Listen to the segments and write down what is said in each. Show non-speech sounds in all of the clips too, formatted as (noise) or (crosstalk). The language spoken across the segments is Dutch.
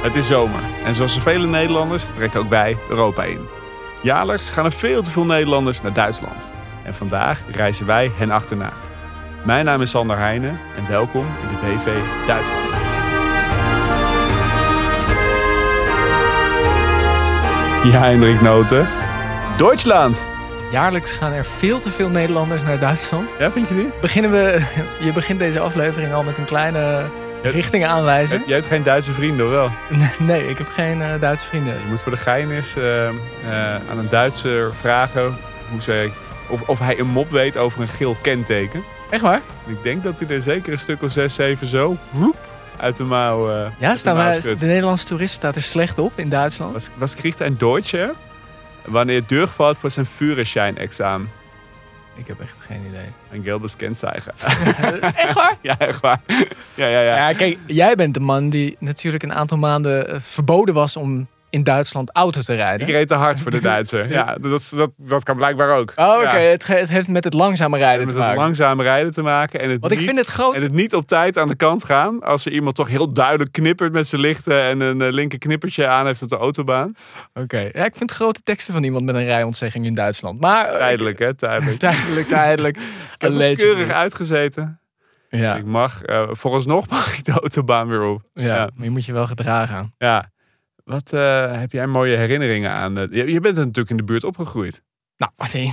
Het is zomer en zoals vele Nederlanders trekken ook wij Europa in. Jaarlijks gaan er veel te veel Nederlanders naar Duitsland. En vandaag reizen wij hen achterna. Mijn naam is Sander Heijnen en welkom in de BV Duitsland. Ja, Hendrik Noten. Duitsland! Jaarlijks gaan er veel te veel Nederlanders naar Duitsland. Ja, vind je niet? Beginnen we, (laughs) je begint deze aflevering al met een kleine richting aanwijzen. Jij hebt geen Duitse vrienden, of wel? Nee, (laughs) ik heb geen eh, Duitse vrienden. Je moet voor de gein eens eh, eh, aan een Duitser vragen hoe zij, of, of hij een mop weet over een geel kenteken. Echt waar? Ik denk dat hij er zeker een stuk of zes, zeven zo woep, uit de mouw uh, Ja, staan wij, de Nederlandse toerist staat er slecht op in Duitsland. Was, was kriegt ein Deutscher, wanneer durchvalt voor zijn Führerschein-examen? Ik heb echt geen idee. Een gelbes kenteken. (laughs) echt waar? Ja, echt waar. Ja, ja, ja. ja, kijk, jij bent de man die natuurlijk een aantal maanden eh, verboden was om in Duitsland auto te rijden. Ik reed te hard voor de (laughs) Duitser. Ja, dat, dat, dat kan blijkbaar ook. Oh, oké. Het, het, heeft met het langzame rijden te maken. Met het langzame rijden te maken. En het Want niet, ik vind het groot... En het niet op tijd aan de kant gaan. Als er iemand toch heel duidelijk knippert met zijn lichten... en een uh, linker knippertje aan heeft op de autobaan. Oké. Ja, ik vind grote teksten van iemand met een rijontzegging in Duitsland. Maar... Uh, tijdelijk, hè? Tijdelijk. (laughs) tijdelijk, tijdelijk. (laughs) ik keurig uitgezeten. Ja. Ik mag, uh, vooralsnog mag ik de autobaan weer op. Ja, ja, maar je moet je wel gedragen. Ja. Wat uh, heb jij mooie herinneringen aan? Uh, je, je, bent natuurlijk in de buurt opgegroeid. Nou, wat een.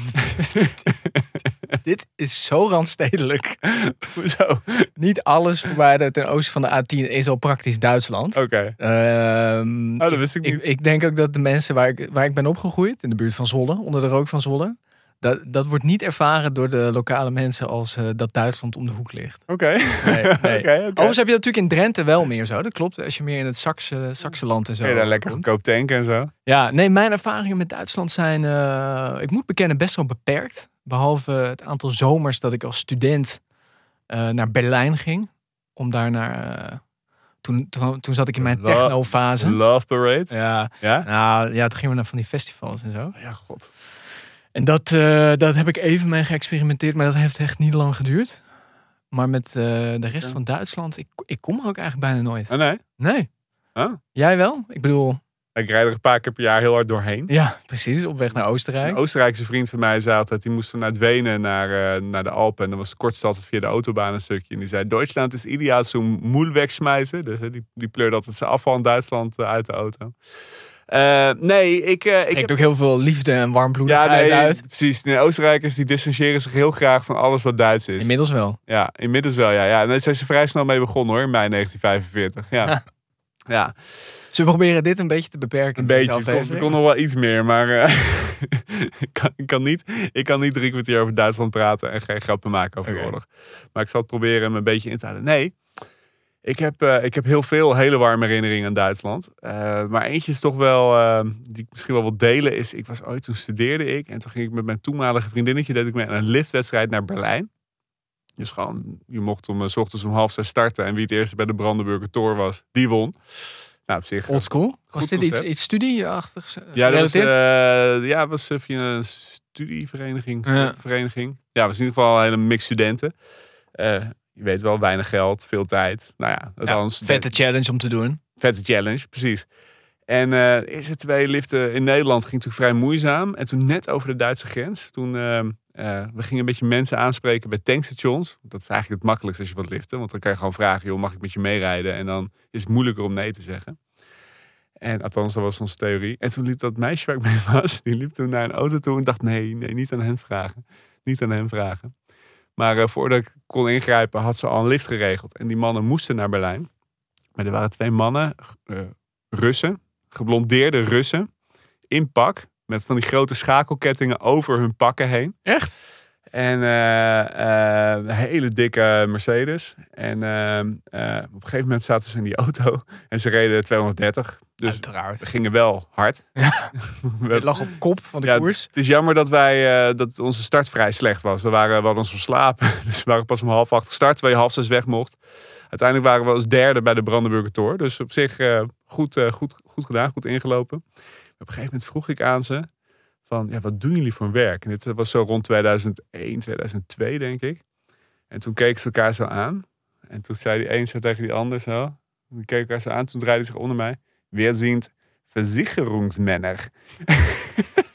(laughs) Dit is zo randstedelijk. (laughs) Hoezo? Niet alles voorbij ten oosten van de A10 is al praktisch Duitsland. Oké. Okay. Um, oh, dat wist ik niet. Ik, ik, denk ook dat de mensen waar ik, waar ik ben opgegroeid, in de buurt van Zolle, onder de rook van Zolle, dat, dat wordt niet ervaren door de lokale mensen als uh, dat Duitsland om de hoek ligt. Oké. Okay. Nee, nee. (laughs) okay, okay. Overigens heb je natuurlijk in Drenthe wel meer zo. Dat klopt. Als je meer in het Saxe, Saxeland en zo. Kun je daar lekker goedkoop tanken en zo? Ja, nee, mijn ervaringen met Duitsland zijn, uh, ik moet bekennen, best wel beperkt. Behalve het aantal zomers dat ik als student uh, naar Berlijn ging. Om daar naar. Toen, toen, toen, zat ik in mijn techno-fase. Love Parade? Ja. Ja? Nou, ja, toen gingen we naar van die festivals en zo. Ja, god. En dat, uh, dat heb ik even mee geëxperimenteerd, maar dat heeft echt niet lang geduurd. Maar met uh, de rest ja. van Duitsland, ik, ik kom er ook eigenlijk bijna nooit. Oh, nee? Nee. Oh. Jij wel? Ik bedoel... Ik rijd er een paar keer per jaar heel hard doorheen. Ja, precies. Op weg naar Oostenrijk. Een Oostenrijkse vriend van mij zei altijd, die moest vanuit Wenen naar, uh, naar de Alpen. En dan was het altijd via de autobaan een stukje. En die zei, Duitsland is ideaal zo'n moel wegsmijzen. Dus die, die pleurde altijd zijn afval in Duitsland uit de auto. Uh, nee, ik... Uh, ik heb ook heel veel liefde en warmbloedigheid ja, nee, uit. Precies. De Oostenrijkers die distancieren zich heel graag van alles wat Duits is. Inmiddels wel. Ja, inmiddels wel. Ja, ja. daar zijn ze vrij snel mee begonnen hoor, in mei 1945. (laughs) Ja. ja. We proberen dit een beetje te beperken? Een beetje. Er kon nog wel iets meer, maar uh, (laughs) ik, kan, ik, kan niet, ik kan niet drie kwartier over Duitsland praten en geen grappen maken over de oorlog. Maar ik zal het proberen hem een beetje in te houden. Nee, ik heb, uh, ik heb heel veel hele warme herinneringen aan Duitsland. Uh, maar eentje is toch wel, uh, die ik misschien wel wil delen, is ik was ooit, toen studeerde ik. En toen ging ik met mijn toenmalige vriendinnetje, deed ik mee aan een liftwedstrijd naar Berlijn. Dus gewoon, je mocht om, s ochtends om half zes starten. En wie het eerste bij de Brandenburger Tor was, die won. Nou, op zich. Oldschool? Was dit iets, iets studieachtigs? Ja, dat was, ja, was via een studievereniging, Ja. studentenvereniging. Ja, was in ieder geval een hele mix studenten. Uh, je weet wel, weinig geld, veel tijd. Nou ja, Ja, althans, vette challenge om te doen. vette challenge, precies. En eh de eerste twee liften in Nederland ging natuurlijk vrij moeizaam. En toen net over de Duitse grens, toen eh, eh, we gingen een beetje mensen aanspreken bij tankstations. Dat is eigenlijk het makkelijkste als je wat liften. Want dan kan je gewoon vragen, joh, mag ik met je meerijden? En dan is het moeilijker om nee te zeggen. En althans, dat was onze theorie. En toen liep dat meisje waar ik mee was, die liep toen naar een auto toe en dacht, nee, nee, niet aan hen vragen. Niet aan hen vragen. Maar eh, voordat ik kon ingrijpen, had ze al een lift geregeld. En die mannen moesten naar Berlijn. Maar er waren twee mannen, eh, Russen, geblondeerde Russen, in pak. Met van die grote schakelkettingen over hun pakken heen. Echt? En eh, eh, een hele dikke Mercedes. En eh, eh, op een gegeven moment zaten ze in die auto. (laughs) En ze reden 230. Dus Uiteraard. we gingen wel hard. Ja. (laughs) (laughs) Het lag op kop van de ja, koers. Het is jammer dat, wij, dat onze start vrij slecht was. We, waren, we hadden ons verslapen. Dus we waren pas om half acht gestart, je half zes weg mocht. Uiteindelijk waren we als derde bij de Brandenburger Tor. Dus op zich goed, goed, goed gedaan, goed ingelopen. op een gegeven moment vroeg ik aan ze van, ja, wat doen jullie voor werk? En dit was zo rond 2001, 2002 denk ik. En toen keken ze elkaar zo aan. En toen zei die een tegen die ander zo. Die keek elkaar zo aan, toen draaide hij zich onder mij. Wir sind Versicherungsmänner. (laughs)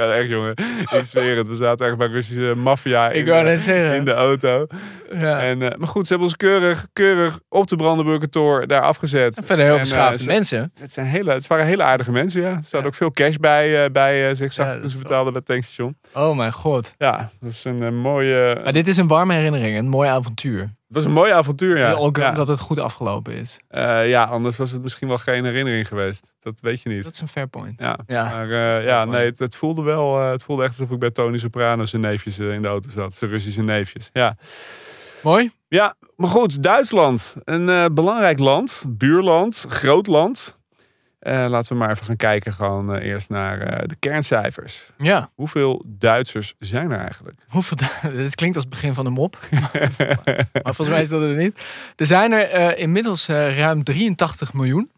had echt, jongen, ik zweer het. We zaten echt bij Russische maffia in, de- in auto. Ja. En, eh, maar goed, ze hebben ons keurig, keurig op de Brandenburger Tor daar afgezet. En verder heel En, beschaafde eh, ze- mensen. Het, zijn hele, het waren hele aardige mensen, ja. Ze hadden ook veel cash bij, eh, bij eh, zich, zag Ja, toen ze betaalden bij het tankstation. Oh mijn god. Ja, dat is een eh, mooie... Maar dit is een warme herinnering, een mooi avontuur. Het was een mooi avontuur, ja. Ook ja. omdat het goed afgelopen is. Eh, ja, anders was het misschien wel geen herinnering geweest. Dat weet je niet. Dat is een fair point. Ja, Ja, maar dat eh, ja, nee, het, het voelde wel, eh, het voelde echt alsof ik bij Tony Soprano zijn neefjes in de auto zat. Zijn Russische neefjes, ja. Mooi. Ja, maar goed, Duitsland. Een eh, belangrijk land, buurland, groot land. Eh, laten we maar even gaan kijken gewoon eh, eerst naar eh, de kerncijfers. Ja. Hoeveel Duitsers zijn er eigenlijk? Hoeveel (laughs) Dit klinkt als het begin van een mop. (laughs) maar volgens mij is dat het niet. Er zijn er inmiddels ruim 83 miljoen.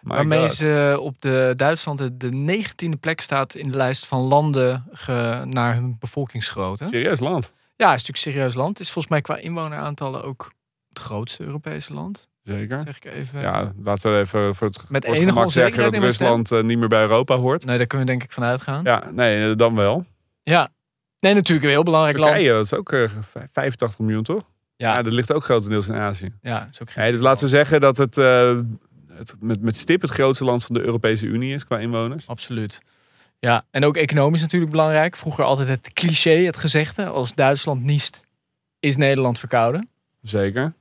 My waarmee God. ze op de Duitsland de, de 19e plek staat in de lijst van landen ge- naar hun bevolkingsgrootte. Serieus land. Ja, is natuurlijk serieus land. Het is volgens mij qua inwoneraantallen ook het grootste Europese land. Zeker. Zeg ik even. Ja, laten we even voor het, Met voor het enige gemak zeggen dat. Rusland eh, niet meer bij Europa hoort. Nee, daar kunnen we denk ik van uitgaan. Ja, nee, eh, dan wel. Ja. Nee, natuurlijk een heel belangrijk Turkije, land. dat is ook eh, 85 miljoen, toch? Ja. Ja, dat ligt ook grotendeels in Azië. ja, is ook Nee, dus laten we zeggen dat het, eh, het met, met stip het grootste land van de Europese Unie is qua inwoners. Absoluut. Ja, en ook economisch natuurlijk belangrijk. Vroeger altijd het cliché, het gezegde. Als Duitsland niest, is Nederland verkouden. Zeker.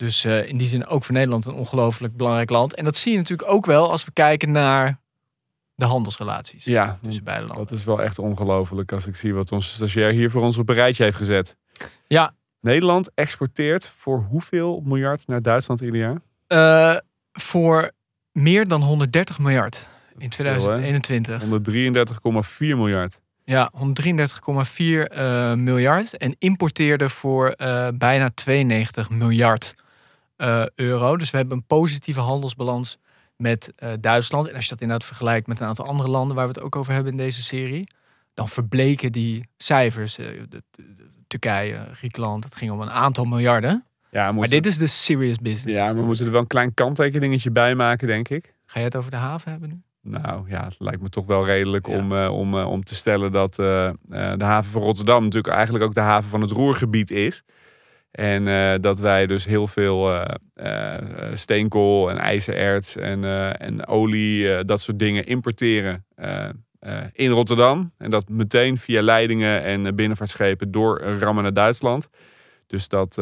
Dus eh, in die zin ook voor Nederland een ongelooflijk belangrijk land. En dat zie je natuurlijk ook wel als we kijken naar de handelsrelaties Ja, tussen beide landen. dat is wel echt ongelooflijk als ik zie wat onze stagiair hier voor ons op een rijtje heeft gezet. Ja, Nederland exporteert voor hoeveel miljard naar Duitsland ieder jaar? eh, voor meer dan 130 miljard in veel, hè? 2021. 133,4 miljard. Ja, 133,4 eh, miljard. En importeerde voor bijna 92 miljard eh, euro. Dus we hebben een positieve handelsbalans met eh, Duitsland. En als je dat inderdaad vergelijkt met een aantal andere landen waar we het ook over hebben in deze serie, dan verbleken die cijfers. eh, de- de- de- Turkije, Griekenland, het ging om een aantal miljarden. Ja, Maar dit is de serious business. ja, we moeten er wel een klein kanttekeningetje bij maken, denk ik. Ga je het over de haven hebben nu? Nou ja, het lijkt me toch wel redelijk Ja. om, om, om te stellen dat de haven van Rotterdam natuurlijk eigenlijk ook de haven van het Roergebied is. En eh, dat wij dus heel veel eh, eh, steenkool en ijzererts en, en olie, dat soort dingen importeren in Rotterdam. En dat meteen via leidingen en binnenvaartschepen door rammen naar Duitsland. Dus dat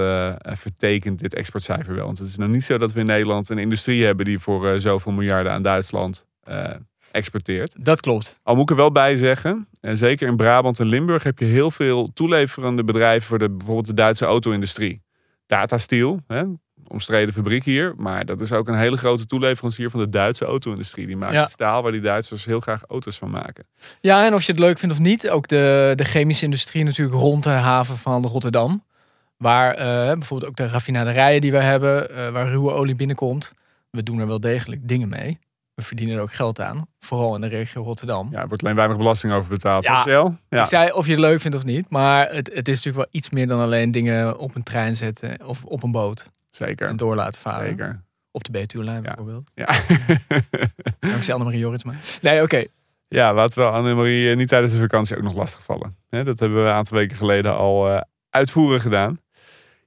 vertekent dit exportcijfer wel. Want het is nog niet zo dat we in Nederland een industrie hebben die voor zoveel miljarden aan Duitsland exporteert. Dat klopt. Al moet ik er wel bij zeggen, en zeker in Brabant en Limburg heb je heel veel toeleverende bedrijven voor de, bijvoorbeeld de Duitse auto-industrie. Tata Steel, hè, omstreden fabriek hier, maar dat is ook een hele grote toeleverancier van de Duitse auto-industrie. Die maakt Ja. staal waar die Duitsers heel graag auto's van maken. Ja, en of je het leuk vindt of niet, ook de, de chemische industrie natuurlijk rond de haven van Rotterdam. Waar eh, bijvoorbeeld ook de raffinaderijen die we hebben, eh, waar ruwe olie binnenkomt. We doen er wel degelijk dingen mee. We verdienen er ook geld aan, vooral in de regio Rotterdam. Ja, er wordt alleen weinig belasting over betaald. Ja. ja. Ik zei of je het leuk vindt of niet, maar het, het is natuurlijk wel iets meer dan alleen dingen op een trein zetten of op een boot zeker. en door laten varen. Zeker. Op de Betuwe-lijn bijvoorbeeld. Ja. (laughs) Dankzij Annemarie Jorritsma. Nee, oké. ja, laten we Annemarie eh, niet tijdens de vakantie ook nog lastigvallen. Dat hebben we een aantal weken geleden al eh, uitvoerig gedaan.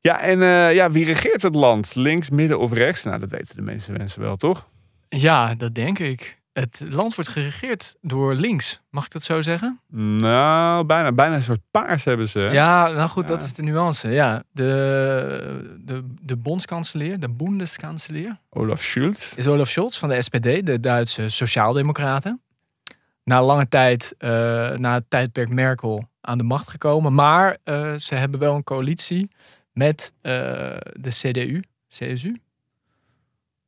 Ja, en eh, ja, wie regeert het land? Links, midden of rechts? Nou, dat weten de meeste mensen wel, toch? Ja, dat denk ik. Het land wordt geregeerd door links. Mag ik dat zo zeggen? Nou, bijna, bijna een soort paars hebben ze. Ja, nou goed, dat is de nuance. Ja, de, de, de bondskanselier, de Bundeskanselier, Olaf Schulz. is Olaf Scholz van de SPD, de Duitse Sociaaldemocraten. Na lange tijd, eh, na het tijdperk Merkel, aan de macht gekomen. Maar eh, ze hebben wel een coalitie met eh, de CDU, CSU,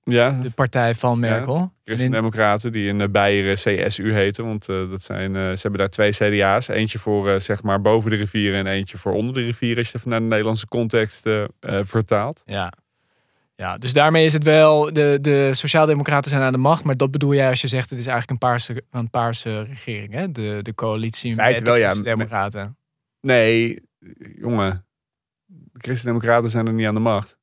Ja, de partij van Merkel. In- Christen-Democraten die in eh, Beieren CSU heten. Want eh, dat zijn, eh, ze hebben daar twee CDA's. Eentje voor zeg maar boven de rivieren en eentje voor onder de rivieren. Als je het even naar de Nederlandse context vertaalt. Ja. Ja, dus daarmee is het wel, de, de Sociaaldemocraten zijn aan de macht, maar dat bedoel jij als je zegt het is eigenlijk een paarse, een paarse regering, hè? De, de coalitie met wel, de ja. Democraten. Nee, jongen. De Christen-Democraten zijn er niet aan de macht.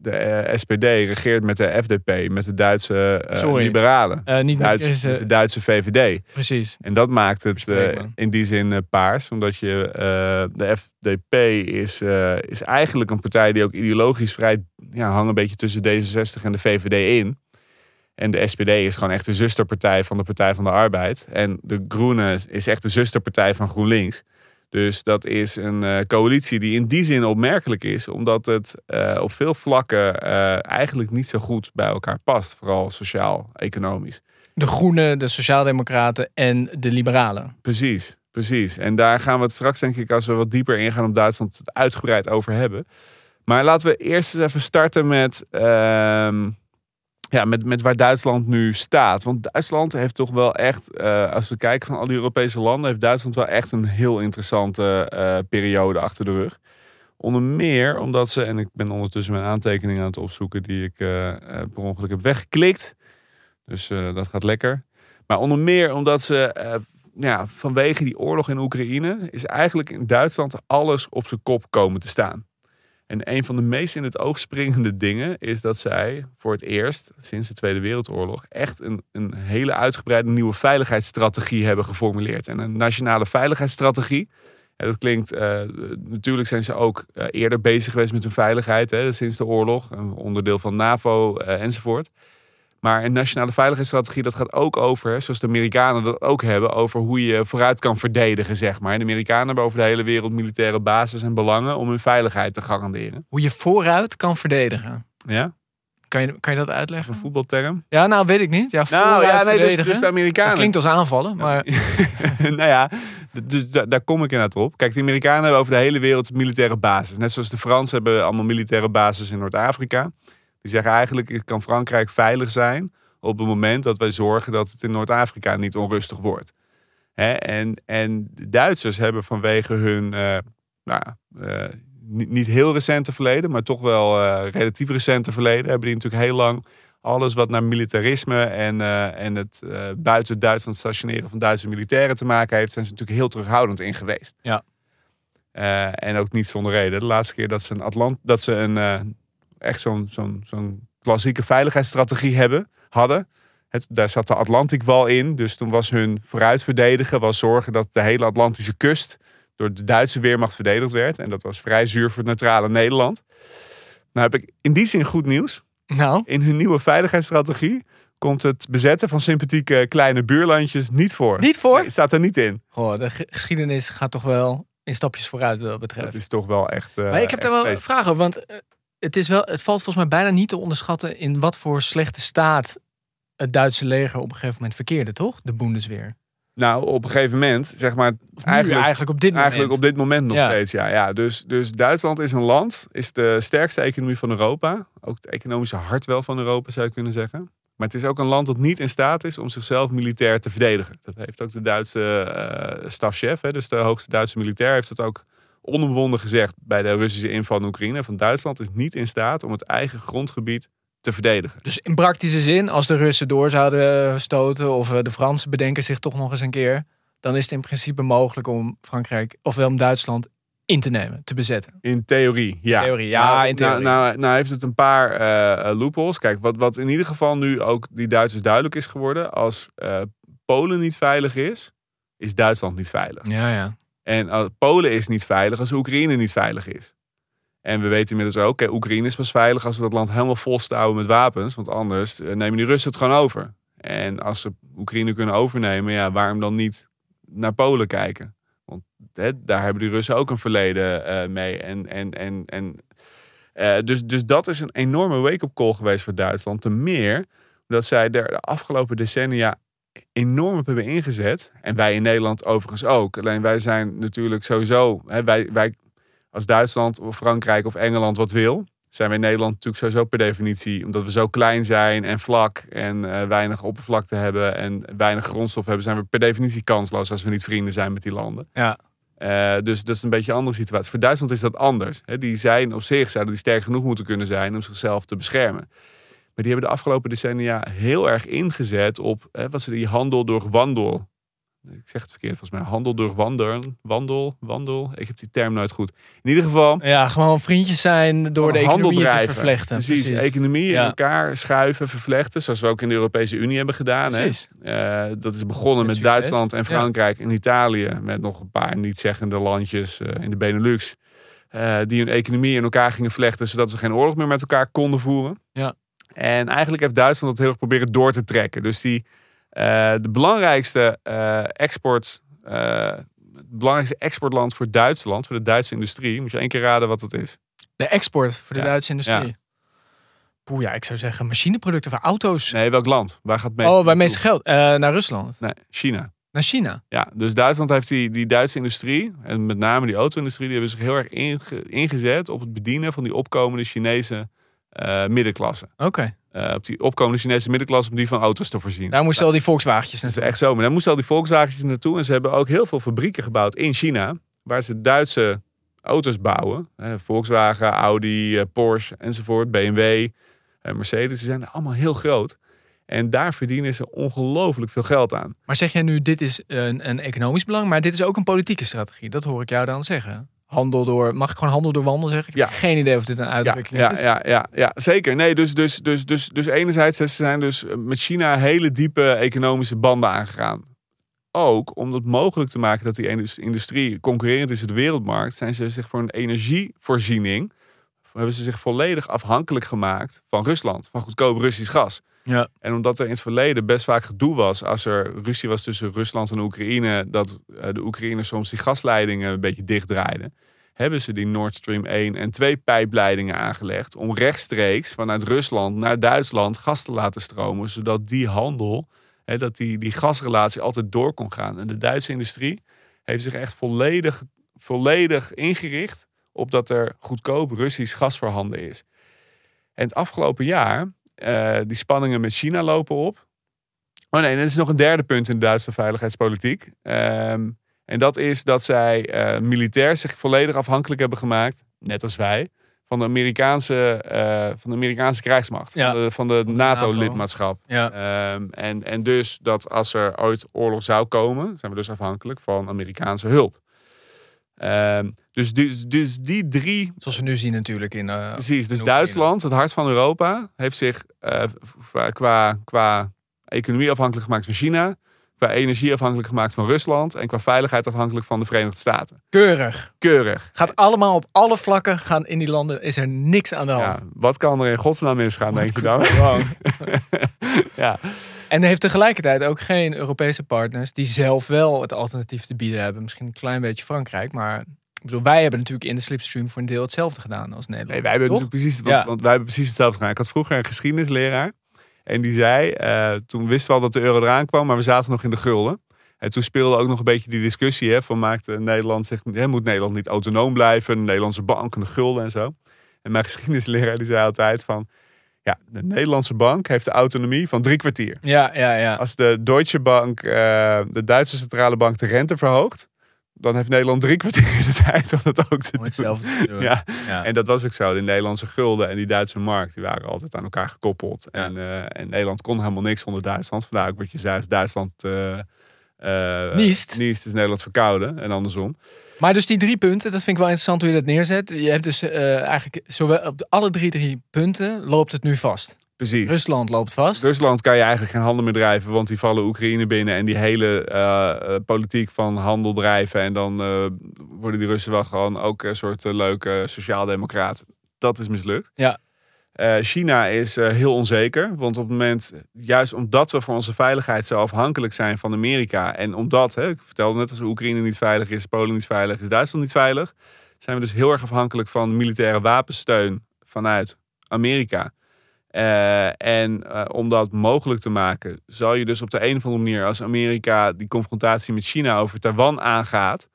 De eh, SPD regeert met de FDP, met de Duitse eh, liberalen. Eh, niet Duits, is, de Duitse VVD. precies. En dat maakt het in die zin paars. Omdat je, de FDP is, is eigenlijk een partij die ook ideologisch vrij ja, hangt een beetje tussen D66 en de VVD in. En de SPD is gewoon echt de zusterpartij van de Partij van de Arbeid. En de Groene is echt de zusterpartij van GroenLinks. Dus dat is een eh, coalitie die in die zin opmerkelijk is, omdat het eh, op veel vlakken eh, eigenlijk niet zo goed bij elkaar past. Vooral sociaal-economisch. De Groenen, de Sociaaldemocraten en de Liberalen. Precies, precies. En daar gaan we het straks, denk ik, als we wat dieper ingaan op Duitsland, het uitgebreid over hebben. Maar laten we eerst eens even starten met, ehm, ja, met, met waar Duitsland nu staat. Want Duitsland heeft toch wel echt, eh, als we kijken van al die Europese landen, heeft Duitsland wel echt een heel interessante eh, periode achter de rug. Onder meer omdat ze, en ik ben ondertussen mijn aantekeningen aan het opzoeken die ik eh, per ongeluk heb weggeklikt. Dus dat gaat lekker. Maar onder meer omdat ze ja, vanwege die oorlog in Oekraïne is eigenlijk in Duitsland alles op zijn kop komen te staan. En een van de meest in het oog springende dingen is dat zij voor het eerst sinds de Tweede Wereldoorlog echt een, een hele uitgebreide nieuwe veiligheidsstrategie hebben geformuleerd. En een nationale veiligheidsstrategie. En dat klinkt, eh, natuurlijk zijn ze ook eh, eerder bezig geweest met hun veiligheid hè, sinds de oorlog. Onderdeel van NAVO eh, enzovoort. Maar een nationale veiligheidsstrategie, dat gaat ook over, zoals de Amerikanen dat ook hebben, over hoe je vooruit kan verdedigen, zeg maar. En de Amerikanen hebben over de hele wereld militaire bases en belangen om hun veiligheid te garanderen. Hoe je vooruit kan verdedigen. Ja, Kan je, kan je dat uitleggen? een voetbalterm. Ja, nou weet ik niet. Ja, Nou ja, nee, dus, dus de dat Amerikanen. klinkt als aanvallen, maar (laughs) nou ja, dus da- daar kom ik inderdaad op. Kijk, de Amerikanen hebben over de hele wereld militaire bases. Net zoals de Fransen hebben allemaal militaire bases in Noord-Afrika. Die zeggen eigenlijk, kan Frankrijk veilig zijn op het moment dat wij zorgen dat het in Noord-Afrika niet onrustig wordt. Hè? En, en de Duitsers hebben vanwege hun eh, nou, eh, niet, niet heel recente verleden, maar toch wel eh, relatief recente verleden, hebben die natuurlijk heel lang alles wat naar militarisme en, en het buiten Duitsland stationeren van Duitse militairen te maken heeft, zijn ze natuurlijk heel terughoudend in geweest. Ja. En ook niet zonder reden. De laatste keer dat ze een Atlant, dat ze een echt zo'n zo'n zo'n klassieke veiligheidsstrategie hebben, hadden. Het, daar zat de Atlantikwal in. Dus toen was hun vooruit verdedigen, was zorgen dat de hele Atlantische kust door de Duitse weermacht verdedigd werd. En dat was vrij zuur voor het neutrale Nederland. Nou heb ik in die zin goed nieuws. nou, In hun nieuwe veiligheidsstrategie komt het bezetten van sympathieke kleine buurlandjes niet voor. niet voor. Nee, staat er niet in. Goh, de ge- geschiedenis gaat toch wel in stapjes vooruit wat dat betreft. Dat is toch wel echt. eh, maar ik heb daar wel feest. vragen over, want eh, het, is wel, het valt volgens mij bijna niet te onderschatten in wat voor slechte staat het Duitse leger op een gegeven moment verkeerde, toch? De Bundeswehr. Nou, op een gegeven moment, zeg maar, Eigenlijk, eigenlijk, op dit moment. eigenlijk op dit moment nog Ja. steeds. Ja, ja. Dus, dus Duitsland is een land, is de sterkste economie van Europa. Ook het economische hart wel van Europa, zou je kunnen zeggen. Maar het is ook een land dat niet in staat is om zichzelf militair te verdedigen. Dat heeft ook de Duitse eh stafchef, hè, dus de hoogste Duitse militair, heeft dat ook onomwonden gezegd bij de Russische inval in Oekraïne. Van Duitsland is niet in staat om het eigen grondgebied te verdedigen. Dus in praktische zin, als de Russen door zouden stoten of eh, de Fransen bedenken zich toch nog eens een keer, dan is het in principe mogelijk om Frankrijk, ofwel om Duitsland in te nemen, te bezetten. In theorie, ja. Theorie, ja, nou, in theorie. Nou, nou, nou heeft het een paar eh, eh, loopholes. Kijk, wat, wat in ieder geval nu ook die Duitsers duidelijk is geworden. Als eh, Polen niet veilig is, is Duitsland niet veilig. Ja, ja. En als Polen is niet veilig als Oekraïne niet veilig is. En we weten inmiddels ook, hè, Oekraïne is pas veilig als we dat land helemaal volstouwen met wapens. Want anders eh, nemen die Russen het gewoon over. En als ze Oekraïne kunnen overnemen, ja, waarom dan niet naar Polen kijken? Want daar hebben die Russen ook een verleden eh, mee. En, en, en, en, eh, dus, dus dat is een enorme wake-up call geweest voor Duitsland. Ten meer dat zij er de afgelopen decennia enorm op hebben ingezet. En wij in Nederland overigens ook. Alleen wij zijn natuurlijk sowieso... Hè, wij, wij als Duitsland of Frankrijk of Engeland wat wil... zijn wij in Nederland natuurlijk sowieso per definitie... omdat we zo klein zijn en vlak en eh, weinig oppervlakte hebben... en weinig grondstof hebben... zijn we per definitie kansloos als we niet vrienden zijn met die landen. Ja. Eh, dus dat is een beetje een andere situatie. Voor Duitsland is dat anders. Die zijn op zich, zouden die sterk genoeg moeten kunnen zijn om zichzelf te beschermen. Maar die hebben de afgelopen decennia heel erg ingezet op hè, wat ze die handel door wandel ik zeg het verkeerd volgens mij, handel door wandelen, wandel, wandel. Ik heb die term nooit goed. In ieder geval, Ja, gewoon vriendjes zijn door de economie te vervlechten. precies, economie in elkaar schuiven, vervlechten, zoals we ook in de Europese Unie hebben gedaan. Hè? Precies. Eh, dat is begonnen Met. Duitsland en Ja. Frankrijk en Italië. Met nog een paar niet-zeggende landjes eh, in de Benelux. eh, die hun economie in elkaar gingen vlechten. Zodat ze geen oorlog meer met elkaar konden voeren. Ja. En eigenlijk heeft Duitsland dat heel erg proberen door te trekken. Dus die, eh, de belangrijkste eh, export... eh, het belangrijkste exportland voor Duitsland, voor de Duitse industrie. Moet je één keer raden wat dat is. De export voor de Ja. Duitse industrie. Poeh, ja, ik zou zeggen machineproducten voor auto's. Nee, welk land? Waar gaat het meest oh, waar meeste geld? Naar Rusland. Nee, China. Naar China. Ja, dus Duitsland heeft die, die Duitse industrie, en met name die auto-industrie, die hebben zich heel erg inge- ingezet op het bedienen van die opkomende Chinese eh, middenklasse. Oké. Eh, op die opkomende Chinese middenklasse om die van auto's te voorzien. Daar moesten al die Volkswagens naartoe. echt zo. Maar daar moesten al die Volkswagens naartoe. En ze hebben ook heel veel fabrieken gebouwd in China, waar ze Duitse auto's bouwen. Eh, Volkswagen, Audi, Porsche enzovoort, BMW, eh, Mercedes. Die zijn allemaal heel groot. En daar verdienen ze ongelooflijk veel geld aan. Maar zeg jij nu, dit is een, een economisch belang, maar dit is ook een politieke strategie. Dat hoor ik jou dan zeggen. Handel door, mag ik gewoon handel door wandel zeggen? Ik heb Ja. geen idee of dit een Ja, uitdrukking ja, is. ja, ja, ja, zeker. Nee, dus, dus, dus, dus, dus enerzijds ze zijn dus met China hele diepe economische banden aangegaan. Ook om het mogelijk te maken dat die indus- industrie concurrerend is op de wereldmarkt, zijn ze zich voor een energievoorziening, hebben ze zich volledig afhankelijk gemaakt van Rusland, van goedkoop Russisch gas. Ja. En omdat er in het verleden best vaak gedoe was als er ruzie was tussen Rusland en Oekraïne, dat eh, de Oekraïners soms die gasleidingen een beetje dichtdraaiden, hebben ze die Nord Stream 1 en 2 pijpleidingen aangelegd om rechtstreeks vanuit Rusland naar Duitsland gas te laten stromen, zodat die handel, hè, dat die, die gasrelatie altijd door kon gaan. En de Duitse industrie heeft zich echt volledig, volledig ingericht op dat er goedkoop Russisch gas voorhanden is. En het afgelopen jaar, eh, die spanningen met China lopen op. Oh nee, en er is nog een derde punt in de Duitse veiligheidspolitiek. Ehm, en dat is dat zij eh, militair zich volledig afhankelijk hebben gemaakt, net als wij, van de Amerikaanse, eh, van de Amerikaanse krijgsmacht. Ja. Van de, van de de NATO-lidmaatschap. Ja. Ehm, en, en dus dat als er ooit oorlog zou komen, zijn we dus afhankelijk van Amerikaanse hulp. Ehm, dus, dus, dus die drie Zoals we nu zien natuurlijk in... eh, Precies, dus in. Duitsland, het hart van Europa, heeft zich eh, v- qua, qua economie afhankelijk gemaakt van China, qua energie afhankelijk gemaakt van Rusland en qua veiligheid afhankelijk van de Verenigde Staten. Keurig. Keurig. Gaat allemaal op alle vlakken gaan in die landen. Is er niks aan de hand. Ja, wat kan er in godsnaam misgaan, denk je dan? (laughs) Ja. En heeft tegelijkertijd ook geen Europese partners die zelf wel het alternatief te bieden hebben. Misschien een klein beetje Frankrijk, maar ik bedoel, wij hebben natuurlijk in de slipstream voor een deel hetzelfde gedaan als Nederland. Nee, wij hebben Toch? precies, Ja. want, wij hebben precies hetzelfde gedaan. Ik had vroeger een geschiedenisleraar en die zei, eh, toen wisten we al dat de euro eraan kwam, maar we zaten nog in de gulden. En toen speelde ook nog een beetje die discussie hè, van maakt Nederland zich, hè, moet Nederland niet autonoom blijven, de Nederlandse bank en de gulden en zo. En mijn (laughs) geschiedenisleraar die zei altijd van, ja, de Nederlandse bank heeft de autonomie van drie kwartier. Ja, ja, ja. Als de Deutsche Bank, eh, de Duitse centrale bank, de rente verhoogt, dan heeft Nederland drie kwartier de (laughs) tijd om dat ook te Om doen. hetzelfde te doen. Ja, Ja. en dat was ook zo. De Nederlandse gulden en die Duitse markt, die waren altijd aan elkaar gekoppeld. Ja. En, eh, en Nederland kon helemaal niks zonder Duitsland. Vandaar ook wat je zei, Duitsland uh, Niest. niest, is Nederland verkouden en andersom. Maar dus die drie punten, dat vind ik wel interessant hoe je dat neerzet. Je hebt dus eh, eigenlijk zowel op alle drie drie punten loopt het nu vast. Precies. Rusland loopt vast. Rusland kan je eigenlijk geen handel meer drijven, want die vallen Oekraïne binnen en die hele eh, eh, politiek van handel drijven. En dan worden die Russen wel gewoon ook een soort leuke sociaaldemocraat. Dat is mislukt. Ja. Eh, China is eh, heel onzeker, want op het moment, juist omdat we voor onze veiligheid zo afhankelijk zijn van Amerika en omdat, hè, ik vertelde net als Oekraïne niet veilig is, Polen niet veilig is, Duitsland niet veilig, zijn we dus heel erg afhankelijk van militaire wapensteun vanuit Amerika. Uh, en om dat mogelijk te maken, zal je dus op de een of andere manier, als Amerika die confrontatie met China over Taiwan aangaat,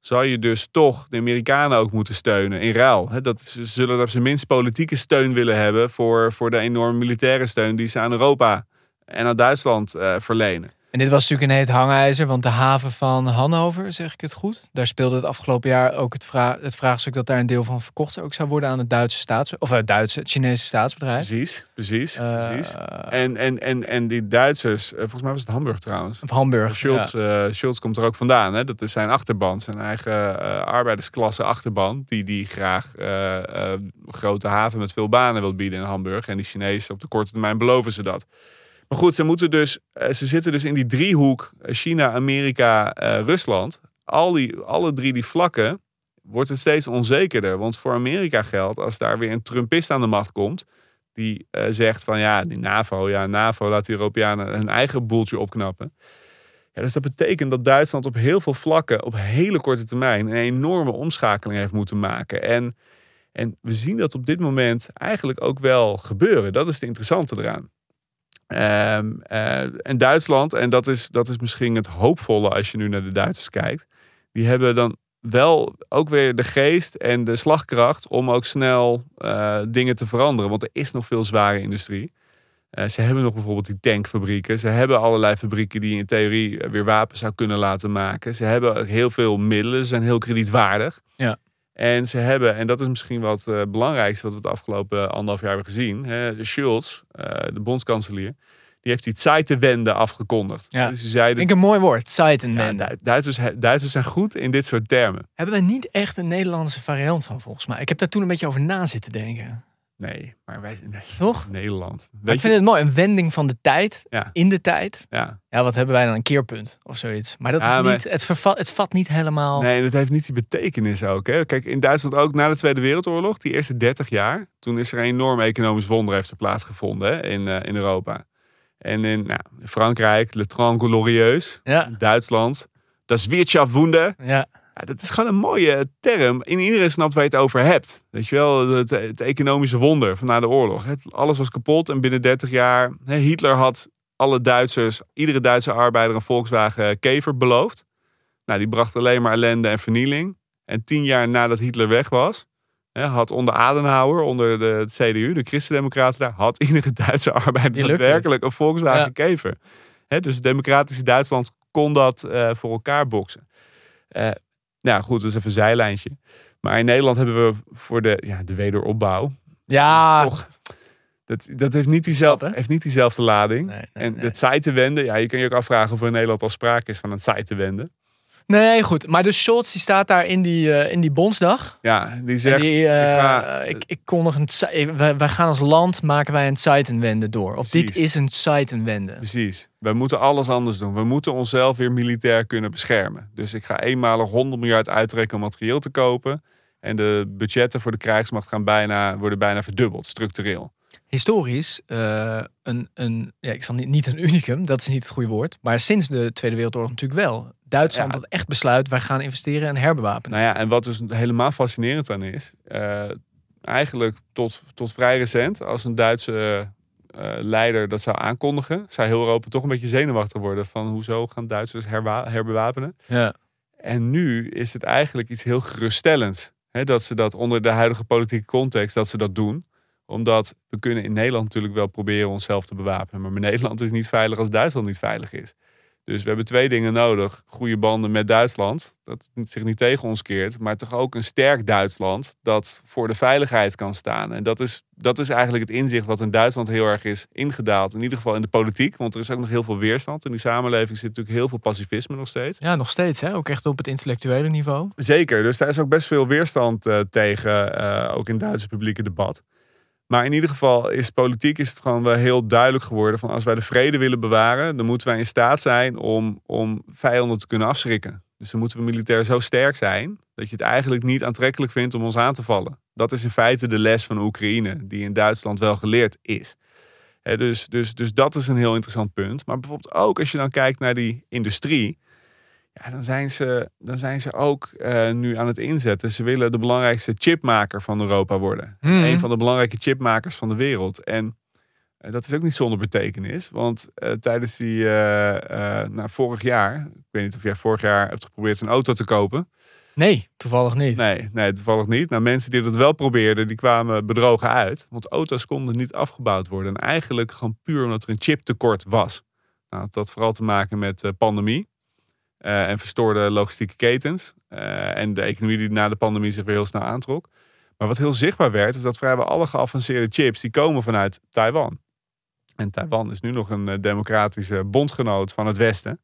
zal je dus toch de Amerikanen ook moeten steunen in ruil. Dat ze zullen op zijn minst politieke steun willen hebben voor, voor de enorme militaire steun die ze aan Europa en aan Duitsland uh, verlenen. En dit was natuurlijk een heet hangijzer, want de haven van Hannover, zeg ik het goed, daar speelde het afgelopen jaar ook het, vra het vraagstuk dat daar een deel van verkocht ook zou worden aan het Duitse staats of het Duitse, het Chinese staatsbedrijf. Precies, precies, Eh, precies. En, en, en, en die Duitsers, eh, volgens mij was het Hamburg trouwens. Of Hamburg. Schultz, ja. eh, Schultz komt er ook vandaan. Hè? Dat is zijn achterban, zijn eigen eh, arbeidersklasse achterban. Die, die graag eh, eh, grote haven met veel banen wil bieden in Hamburg. En die Chinezen op de korte termijn beloven ze dat. Maar goed, ze, moeten dus, eh, ze zitten dus in die driehoek eh, China, Amerika, eh, Rusland. Al die, alle drie die vlakken wordt het steeds onzekerder. Want voor Amerika geldt, als daar weer een Trumpist aan de macht komt... die zegt van ja, die NAVO, ja, NAVO laat de Europeanen hun eigen boeltje opknappen. Ja, dus dat betekent dat Duitsland op heel veel vlakken op hele korte termijn een enorme omschakeling heeft moeten maken. En, en we zien dat op dit moment eigenlijk ook wel gebeuren. Dat is het interessante eraan. Ehm, eh, en Duitsland, en dat is, dat is misschien het hoopvolle als je nu naar de Duitsers kijkt, die hebben dan wel ook weer de geest en de slagkracht om ook snel eh, dingen te veranderen. Want er is nog veel zware industrie. Eh, ze hebben nog bijvoorbeeld die tankfabrieken. Ze hebben allerlei fabrieken die in theorie weer wapens zou kunnen laten maken. Ze hebben heel veel middelen. Ze zijn heel kredietwaardig. Ja. En ze hebben, en dat is misschien wat het belangrijkste wat we het afgelopen anderhalf jaar hebben gezien. Hè, Schulz, eh, de bondskanselier, die heeft die Zeitenwende afgekondigd. Ja. Dus zei, Vind ik een mooi woord, ja, Zeitenwende. Du- Duitsers, Duitsers zijn goed in dit soort termen. Hebben we niet echt een Nederlandse variant van, volgens mij? Ik heb daar toen een beetje over na zitten denken. Nee, maar wij nee, Toch? Nederland. Weet ik vind het mooi, een wending van de tijd, Ja. in de tijd. Ja. Ja, wat hebben wij dan? Een keerpunt of zoiets. Maar dat Ja, is maar- niet, het, vervat, het vat niet helemaal. Nee, en het heeft niet die betekenis ook. Hè? Kijk, in Duitsland ook na de Tweede Wereldoorlog, die eerste 30 jaar, toen is er een enorm economisch wonder heeft er plaatsgevonden hè, in, eh, in Europa. En in nou, Frankrijk, Le Tran Glorieus, Ja, Duitsland, das Wirtschaftswunder. ja. Ja, dat is gewoon een mooie term. In iedereen snapt waar je het over hebt. Weet je wel, het, het economische wonder van na de oorlog. Het, alles was kapot en binnen 30 jaar... Hè, Hitler had alle Duitsers, iedere Duitse arbeider een Volkswagen Kever beloofd. Nou, die bracht alleen maar ellende en vernieling. En tien jaar nadat Hitler weg was... Hè, had onder Adenauer, onder de, het CDU, de Christendemocraten daar... had iedere Duitse arbeider daadwerkelijk een Volkswagen Ja. Kever. Hè, dus het democratische Duitsland kon dat eh, voor elkaar boksen. Eh, nou goed, dat is even een zijlijntje. Maar in Nederland hebben we voor de, ja, de wederopbouw. Ja, Dat, toch, dat, dat heeft, niet diezelfde, heeft niet diezelfde lading. Nee, nee, en nee. het Zeitenwende, ja, je kan je ook afvragen of er in Nederland al sprake is van een Zeitenwende. Nee, goed. Maar dus Scholz die staat daar in die, eh, in die bondsdag. Ja, die zegt, die, eh, ik ga, ik, ik kondig een, wij, wij gaan als land maken wij een Zeitenwende door. Of dit is een Zeitenwende. precies, we moeten alles anders doen. We moeten onszelf weer militair kunnen beschermen. Dus ik ga eenmalig 100 miljard uittrekken om materieel te kopen. En de budgetten voor de krijgsmacht gaan bijna, worden bijna verdubbeld, structureel. Historisch, eh, een, een, ja, ik zal niet, niet een unicum, dat is niet het goede woord. Maar sinds de Tweede Wereldoorlog natuurlijk wel. Duitsland had echt besluit, wij gaan investeren en herbewapenen. Nou ja, en wat dus helemaal fascinerend aan is, eh, eigenlijk tot, tot vrij recent, als een Duitse eh, leider dat zou aankondigen, zou heel Europa toch een beetje zenuwachtig worden van hoezo gaan Duitsers herbewapenen. Ja. En nu is het eigenlijk iets heel geruststellends. Hè, dat ze dat onder de huidige politieke context, dat ze dat doen. Omdat we kunnen in Nederland natuurlijk wel proberen onszelf te bewapenen. Maar Nederland is niet veilig als Duitsland niet veilig is. Dus we hebben twee dingen nodig. Goede banden met Duitsland, dat zich niet tegen ons keert. Maar toch ook een sterk Duitsland dat voor de veiligheid kan staan. En dat is, dat is eigenlijk het inzicht wat in Duitsland heel erg is ingedaald. In ieder geval in de politiek. Want er is ook nog heel veel weerstand. In die samenleving zit natuurlijk heel veel pacifisme nog steeds. ja, nog steeds. Hè? Ook echt op het intellectuele niveau. Zeker, dus daar is ook best veel weerstand eh, tegen, eh, ook in het Duitse publieke debat. Maar in ieder geval is politiek is het gewoon wel heel duidelijk geworden van als wij de vrede willen bewaren, dan moeten wij in staat zijn om, om vijanden te kunnen afschrikken. Dus dan moeten we militair zo sterk zijn dat je het eigenlijk niet aantrekkelijk vindt om ons aan te vallen. Dat is in feite de les van Oekraïne, die in Duitsland wel geleerd is. Dus, dus, dus dat is een heel interessant punt. Maar bijvoorbeeld ook als je dan kijkt naar die industrie. Ja, dan zijn ze, dan zijn ze ook eh, nu aan het inzetten. Ze willen de belangrijkste chipmaker van Europa worden. Mhm. Een van de belangrijke chipmakers van de wereld. En eh, dat is ook niet zonder betekenis. Want eh, tijdens die, nou, vorig jaar, ik weet niet of jij vorig jaar hebt geprobeerd een auto te kopen. Nee, toevallig niet. Nee, nee, toevallig niet. Nou, mensen die dat wel probeerden, die kwamen bedrogen uit. Want auto's konden niet afgebouwd worden. En eigenlijk gewoon puur omdat er een chiptekort was. Nou, dat had vooral te maken met de pandemie eh, en verstoorde logistieke ketens. eh, en de economie die na de pandemie zich weer heel snel aantrok. Maar wat heel zichtbaar werd, is dat vrijwel alle geavanceerde chips die komen vanuit Taiwan. En Taiwan is nu nog een eh, democratische bondgenoot van het Westen.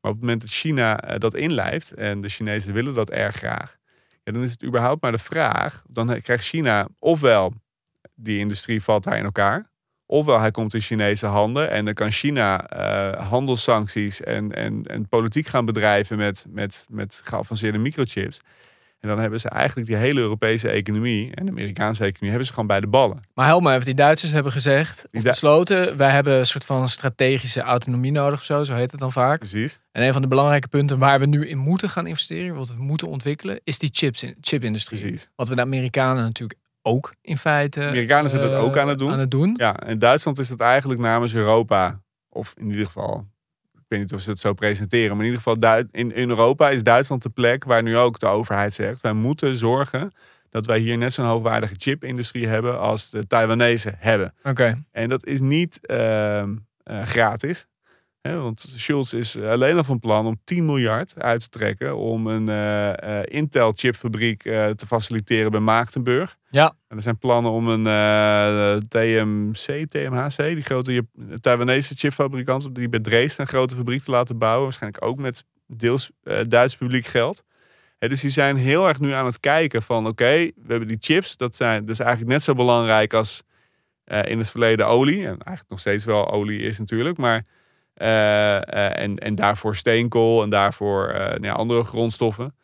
Maar op het moment dat China dat inlijft, en de Chinezen willen dat erg graag, ja, dan is het überhaupt maar de vraag. Dan krijgt China ofwel die industrie valt daar in elkaar, ofwel hij komt in Chinese handen en dan kan China eh, handelssancties en, en, en politiek gaan bedrijven met, met, met geavanceerde microchips. En dan hebben ze eigenlijk die hele Europese economie en de Amerikaanse economie hebben ze gewoon bij de ballen. Maar help me even, die Duitsers hebben gezegd, of besloten, wij hebben een soort van strategische autonomie nodig of zo, zo heet het dan vaak. Precies. En een van de belangrijke punten waar we nu in moeten gaan investeren, wat we moeten ontwikkelen, is die chips in, chipindustrie. Precies. Wat we de Amerikanen natuurlijk ook in feite. De Amerikanen zijn dat eh, ook aan het doen. Aan het doen. Ja, in Duitsland is dat eigenlijk namens Europa, of in ieder geval, ik weet niet of ze het zo presenteren, maar in ieder geval in Europa is Duitsland de plek waar nu ook de overheid zegt, wij moeten zorgen dat wij hier net zo'n hoogwaardige chipindustrie hebben als de Taiwanese hebben. Oké. En dat is niet ehm, eh, gratis. Want Schulz is alleen al van plan om 10 miljard uit te trekken om een eh, eh, Intel-chipfabriek eh, te faciliteren bij Maagdenburg. Ja. En er zijn plannen om een TMC, TMHC, die grote Taiwanese chipfabrikant, die bij Dresden een grote fabriek te laten bouwen. Waarschijnlijk ook met deels Duits publiek geld. Dus die zijn heel erg nu aan het kijken van oké, we hebben die chips, dat, zijn, dat is eigenlijk net zo belangrijk als in het verleden olie. En eigenlijk nog steeds wel olie is natuurlijk, maar en, en daarvoor steenkool en daarvoor eh, nou ja, andere grondstoffen.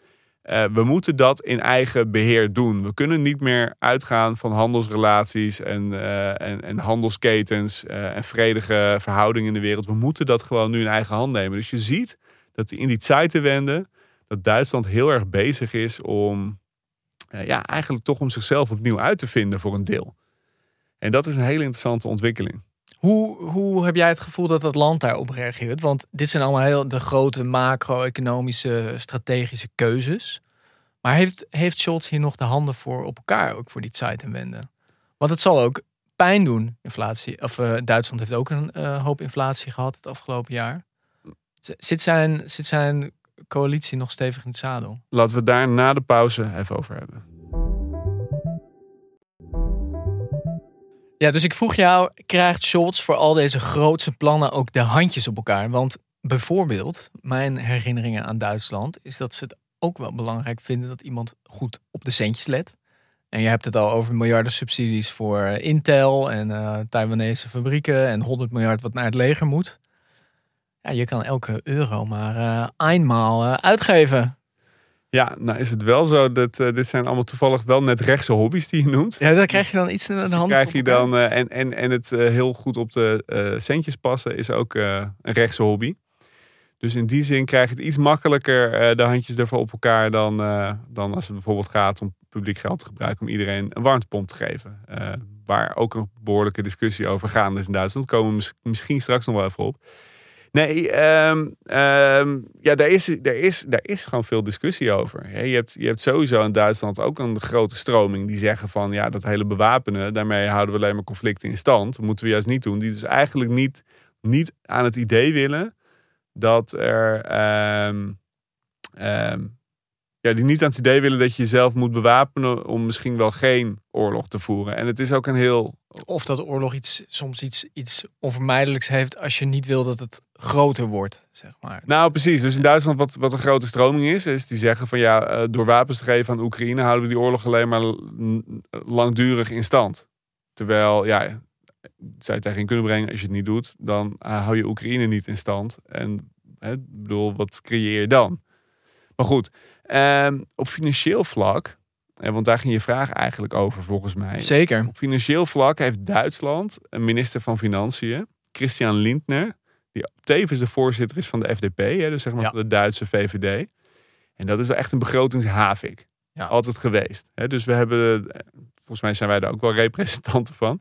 Eh, we moeten dat in eigen beheer doen. We kunnen niet meer uitgaan van handelsrelaties en, eh, en, en handelsketens eh, en vredige verhoudingen in de wereld. We moeten dat gewoon nu in eigen hand nemen. Dus je ziet dat in die Zeitenwende dat Duitsland heel erg bezig is om eh, ja, eigenlijk toch om zichzelf opnieuw uit te vinden voor een deel. En dat is een hele interessante ontwikkeling. Hoe, hoe heb jij het gevoel dat dat land daarop reageert? Want dit zijn allemaal heel de grote macro-economische strategische keuzes. Maar heeft, heeft Scholz hier nog de handen voor op elkaar, ook voor die Zeitenwende? Want het zal ook pijn doen, inflatie. Of eh, Duitsland heeft ook een eh, hoop inflatie gehad het afgelopen jaar. Zit zijn, zit zijn coalitie nog stevig in het zadel? Laten we daar na de pauze even over hebben. Ja, dus ik vroeg jou, krijgt Scholz voor al deze grootse plannen ook de handjes op elkaar? Want bijvoorbeeld, mijn herinneringen aan Duitsland is dat ze het ook wel belangrijk vinden dat iemand goed op de centjes let. En je hebt het al over miljarden subsidies voor eh, Intel en eh Taiwanese fabrieken en 100 miljard wat naar het leger moet. Ja, je kan elke euro maar eh eenmaal uitgeven. Ja, nou is het wel zo dat eh, dit zijn allemaal toevallig wel net rechtse hobby's die je noemt. Ja, daar krijg je dan iets in de Dus hand. krijg je dan, eh, en, en, en het eh, heel goed op de centjes passen is ook een rechtse hobby. Dus in die zin krijg je het iets makkelijker de handjes ervoor op elkaar dan, dan als het bijvoorbeeld gaat om publiek geld te gebruiken om iedereen een warmtepomp te geven. Waar ook een behoorlijke discussie over gaande is in Duitsland. Daar komen we mis- misschien straks nog wel even op. Nee, ehm, ehm, ja, daar is, daar, is, daar is gewoon veel discussie over. Je hebt, je hebt sowieso in Duitsland ook een grote stroming die zeggen van ja, dat hele bewapenen, daarmee houden we alleen maar conflicten in stand. Dat moeten we juist niet doen. Die dus eigenlijk niet, niet aan het idee willen dat er. ehm, ja, die niet aan het idee willen dat je jezelf moet bewapenen om misschien wel geen oorlog te voeren. En het is ook een heel Of dat de oorlog iets, soms iets, iets onvermijdelijks heeft als je niet wil dat het groter wordt, zeg maar. Nou, precies. Dus in Duitsland, wat, wat een grote stroming is, is die zeggen van ja, eh, door wapens te geven aan Oekraïne houden we die oorlog alleen maar langdurig in stand. Terwijl, ja, zou je tegen kunnen brengen, als je het niet doet, dan eh, hou je Oekraïne niet in stand. En hè, ik bedoel, wat creëer je dan? Maar goed, ehm, op financieel vlak, eh, want daar ging je vraag eigenlijk over volgens mij. Zeker. Op financieel vlak heeft Duitsland een minister van Financiën, Christian Lindner, die tevens de voorzitter is van de FDP, hè, dus zeg maar Ja. van de Duitse VVD. En dat is wel echt een begrotingshavik. Ja. Altijd geweest. Hè. Dus we hebben, eh, volgens mij zijn wij daar ook wel representanten van.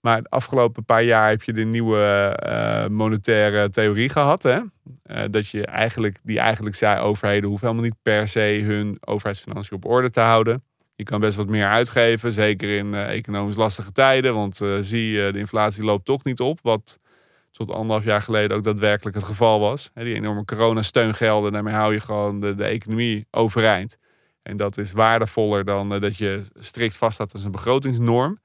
Maar de afgelopen paar jaar heb je de nieuwe eh, monetaire theorie gehad. Hè? Eh, dat je eigenlijk, die eigenlijk zei overheden hoeven helemaal niet per se hun overheidsfinanciën op orde te houden. Je kan best wat meer uitgeven, zeker in eh, economisch lastige tijden. Want zie je, de inflatie loopt toch niet op. Wat tot anderhalf jaar geleden ook daadwerkelijk het geval was. Die enorme coronasteungelden, daarmee hou je gewoon de, de economie overeind. En dat is waardevoller dan dat je strikt vaststaat als een begrotingsnorm.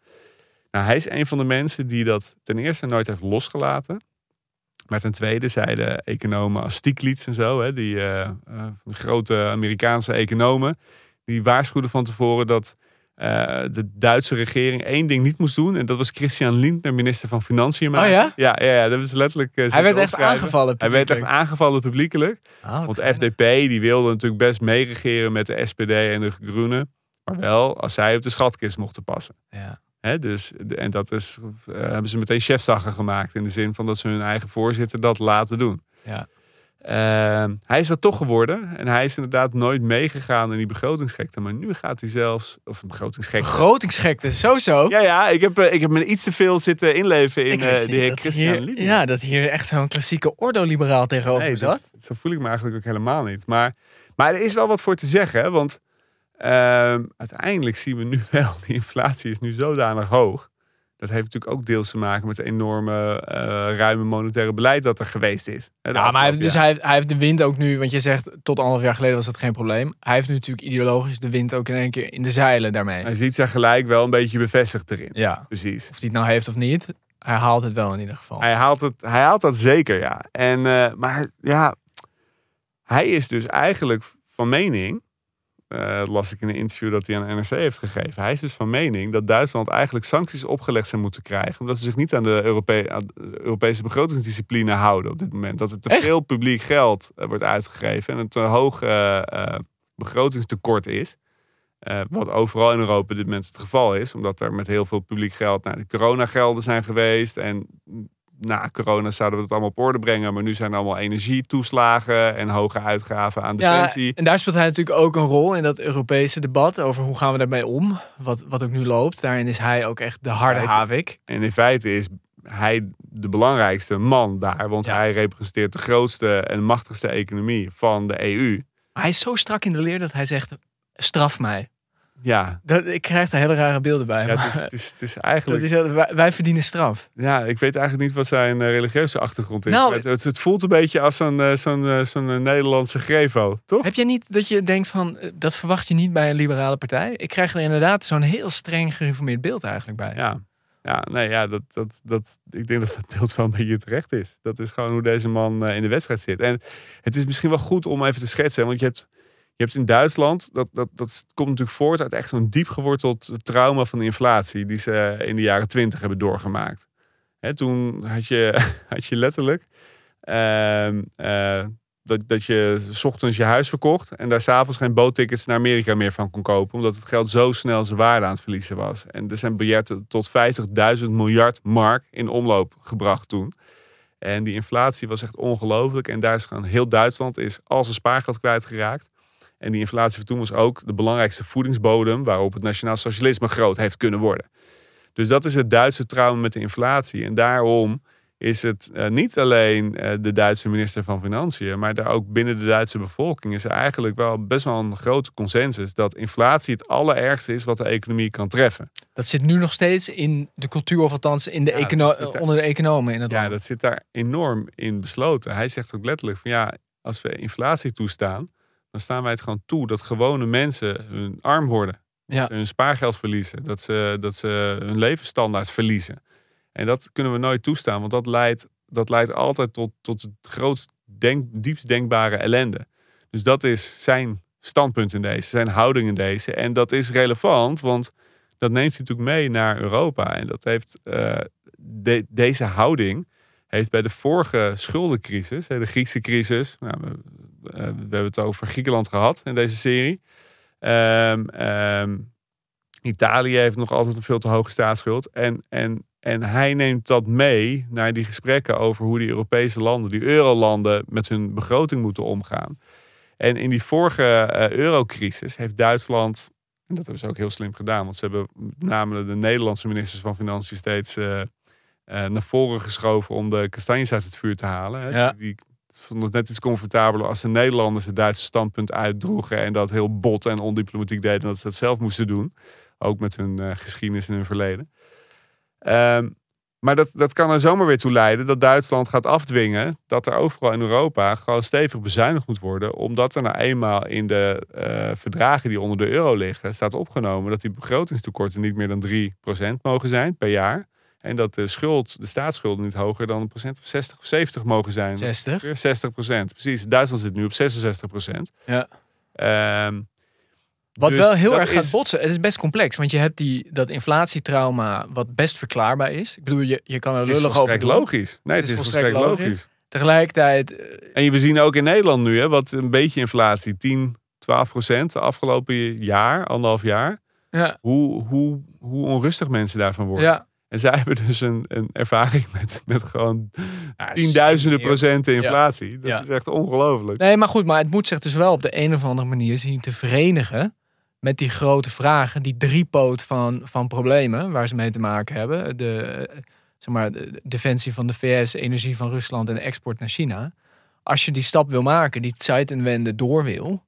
Nou, hij is een van de mensen die dat ten eerste nooit heeft losgelaten. Maar ten tweede zeiden economen als Stiglitz en zo, hè, die eh, eh, grote Amerikaanse economen, die waarschuwden van tevoren dat eh, de Duitse regering één ding niet moest doen. En dat was Christian Lindner, minister van Financiën. Oh ja? Ja, ja, ja dat is letterlijk. Hij werd echt aangevallen. Hij werd echt aangevallen publiekelijk. Wat Want. FDP die wilde natuurlijk best meeregeren met de SPD en de Groenen. Maar wel als zij op de schatkist mochten passen. Ja. Dus, en dat is, eh, hebben ze meteen chefzagger gemaakt. In de zin van dat ze hun eigen voorzitter dat laten doen. Ja. Ehm, hij is dat toch geworden. En hij is inderdaad nooit meegegaan in die begrotingsgekte. Maar nu gaat hij zelfs... Of begrotingsgekte. Begrotingsgekte, zo zo. Ja, ja. Ik heb, eh, ik heb me iets te veel zitten inleven in wist de heer Christian hier. Ja, dat hier echt zo'n klassieke ordoliberaal tegenover Nee, zat. dat, zo voel ik me eigenlijk ook helemaal niet. Maar, maar er is wel wat voor te zeggen. Want ehm, uiteindelijk zien we nu (laughs) wel... Die inflatie is nu zodanig hoog. Dat heeft natuurlijk ook deels te maken met het enorme eh, ruime monetaire beleid dat er geweest is. hè, Ja, maar hij heeft, dus hij, hij heeft de wind ook nu, want je zegt tot anderhalf jaar geleden was dat geen probleem. Hij heeft nu natuurlijk ideologisch de wind ook in één keer in de zeilen daarmee. Hij ziet zich gelijk wel een beetje bevestigd erin. Ja, Precies. of hij het nou heeft of niet, hij haalt het wel in ieder geval. Hij haalt, het, hij haalt dat zeker, ja. En, eh, maar ja, hij is dus eigenlijk van mening, eh, las ik in een interview dat hij aan NRC heeft gegeven. Hij is dus van mening dat Duitsland eigenlijk sancties opgelegd zou moeten krijgen. Omdat ze zich niet aan de, Europe- aan de Europese begrotingsdiscipline houden op dit moment. Dat er te Echt? veel publiek geld eh, wordt uitgegeven en een te hoog eh, begrotingstekort is. Wat overal in Europa op dit moment het geval is. Omdat er met heel veel publiek geld naar de coronagelden zijn geweest. En na corona zouden we het allemaal op orde brengen. Maar nu zijn er allemaal energietoeslagen en hoge uitgaven aan ja, defensie. en daar speelt hij natuurlijk ook een rol in dat Europese debat over hoe gaan we daarmee om, wat, wat ook nu loopt. Daarin is hij ook echt de harde havik. En in feite is hij de belangrijkste man daar. Want Ja. hij representeert de grootste en machtigste economie van de EU. Maar hij is zo strak in de leer dat hij zegt, straf mij. Ja, Dat, ik krijg daar hele rare beelden bij. ja het, is, het, is, het is dat eigenlijk... is, wij, wij verdienen straf. Ja, ik weet eigenlijk niet wat zijn eh, religieuze achtergrond is. Nou, het, het, het voelt een beetje als zo'n eh, zo'n eh, zo'n Nederlandse grevo, toch? Heb je niet dat je denkt van, dat verwacht je niet bij een liberale partij? Ik krijg er inderdaad zo'n heel streng gereformeerd beeld eigenlijk bij. Ja, ja, nee, ja dat, dat, dat, ik denk dat het beeld wel een beetje terecht is. Dat is gewoon hoe deze man in de wedstrijd zit. En het is misschien wel goed om even te schetsen, want je hebt, je hebt in Duitsland, dat, dat, dat komt natuurlijk voort uit echt zo'n diep geworteld trauma van de inflatie, die ze in de jaren twintig hebben doorgemaakt. Toen had je, (laughs) had je letterlijk ehm, eh, dat, dat je 's ochtends je huis verkocht en daar s'avonds geen boottickets naar Amerika meer van kon kopen. Omdat het geld zo snel zijn waarde aan het verliezen was. En er zijn biljetten tot 50.000 miljard mark in omloop gebracht toen. En die inflatie was echt ongelooflijk. En daar is gewoon heel Duitsland is al zijn spaargeld kwijtgeraakt. En die inflatie van toen was ook de belangrijkste voedingsbodem waarop het nationaal socialisme groot heeft kunnen worden. Dus dat is het Duitse trauma met de inflatie. En daarom is het eh, niet alleen eh, de Duitse minister van Financiën, maar daar ook binnen de Duitse bevolking is er eigenlijk wel best wel een grote consensus dat inflatie het allerergste is wat de economie kan treffen. Dat zit nu nog steeds in de cultuur, of althans in de Ja, er- onder de economen in het Ja, land. dat zit daar enorm in besloten. Hij zegt ook letterlijk van ja, als we inflatie toestaan, dan staan wij het gewoon toe dat gewone mensen hun arm worden. Ja. Dat ze hun spaargeld verliezen, dat ze, dat ze hun levensstandaard verliezen. En dat kunnen we nooit toestaan, want dat leidt, dat leidt altijd tot, tot het grootst denk, diepst denkbare ellende. Dus dat is zijn standpunt in deze, zijn houding in deze. En dat is relevant, want dat neemt hij natuurlijk mee naar Europa. En dat heeft eh, de- deze houding heeft bij de vorige schuldencrisis, de Griekse crisis, nou, we, eh, we hebben het over Griekenland gehad in deze serie. Ehm, ehm, Italië heeft nog altijd een veel te hoge staatsschuld. En, en, en hij neemt dat mee naar die gesprekken over hoe die Europese landen, die eurolanden, met hun begroting moeten omgaan. En in die vorige eh, eurocrisis heeft Duitsland, en dat hebben ze ook heel slim gedaan, want ze hebben namelijk de Nederlandse ministers van Financiën steeds eh, naar voren geschoven om de kastanjes uit het vuur te halen. Hè. Ja. Die, die vonden het net iets comfortabeler als de Nederlanders het Duitse standpunt uitdroegen en dat heel bot en ondiplomatiek deden, dat ze dat zelf moesten doen. Ook met hun eh, geschiedenis en hun verleden. Ehm, Maar dat, dat kan er zomaar weer toe leiden dat Duitsland gaat afdwingen dat er overal in Europa gewoon stevig bezuinigd moet worden. Omdat er nou eenmaal in de eh, verdragen die onder de euro liggen staat opgenomen dat die begrotingstekorten niet meer dan 3% mogen zijn per jaar. En dat de schuld, de staatsschulden niet hoger dan een procent of 60 of 70 mogen zijn. 60. Weer 60% Precies. Duitsland zit nu op 66 procent. Ja. Ehm, Wat Dus wel heel erg gaat is- botsen. Het is best complex, want je hebt die, dat inflatietrauma wat best verklaarbaar is. Ik bedoel, je, je kan er lullig over doen. logisch. Nee, het, is is volstrekt volstrekt logisch. logisch. Tegelijkertijd, eh, En we zien ook in Nederland nu, hè, wat een beetje inflatie, 10, 12 procent de afgelopen jaar, anderhalf jaar. ja, Hoe, hoe, hoe onrustig mensen daarvan worden. ja. En zij (laughs) hebben dus een, een ervaring met, met gewoon Ja, tienduizenden procenten inflatie. Dat Ja. is echt ongelooflijk. Nee, maar goed, maar het moet zich dus wel op de een of andere manier zien te verenigen met die grote vragen, die driepoot van, van problemen waar ze mee te maken hebben. De, zeg maar, de defensie van de VS, energie van Rusland en de export naar China. Als je die stap wil maken, die Zeitenwende door wil,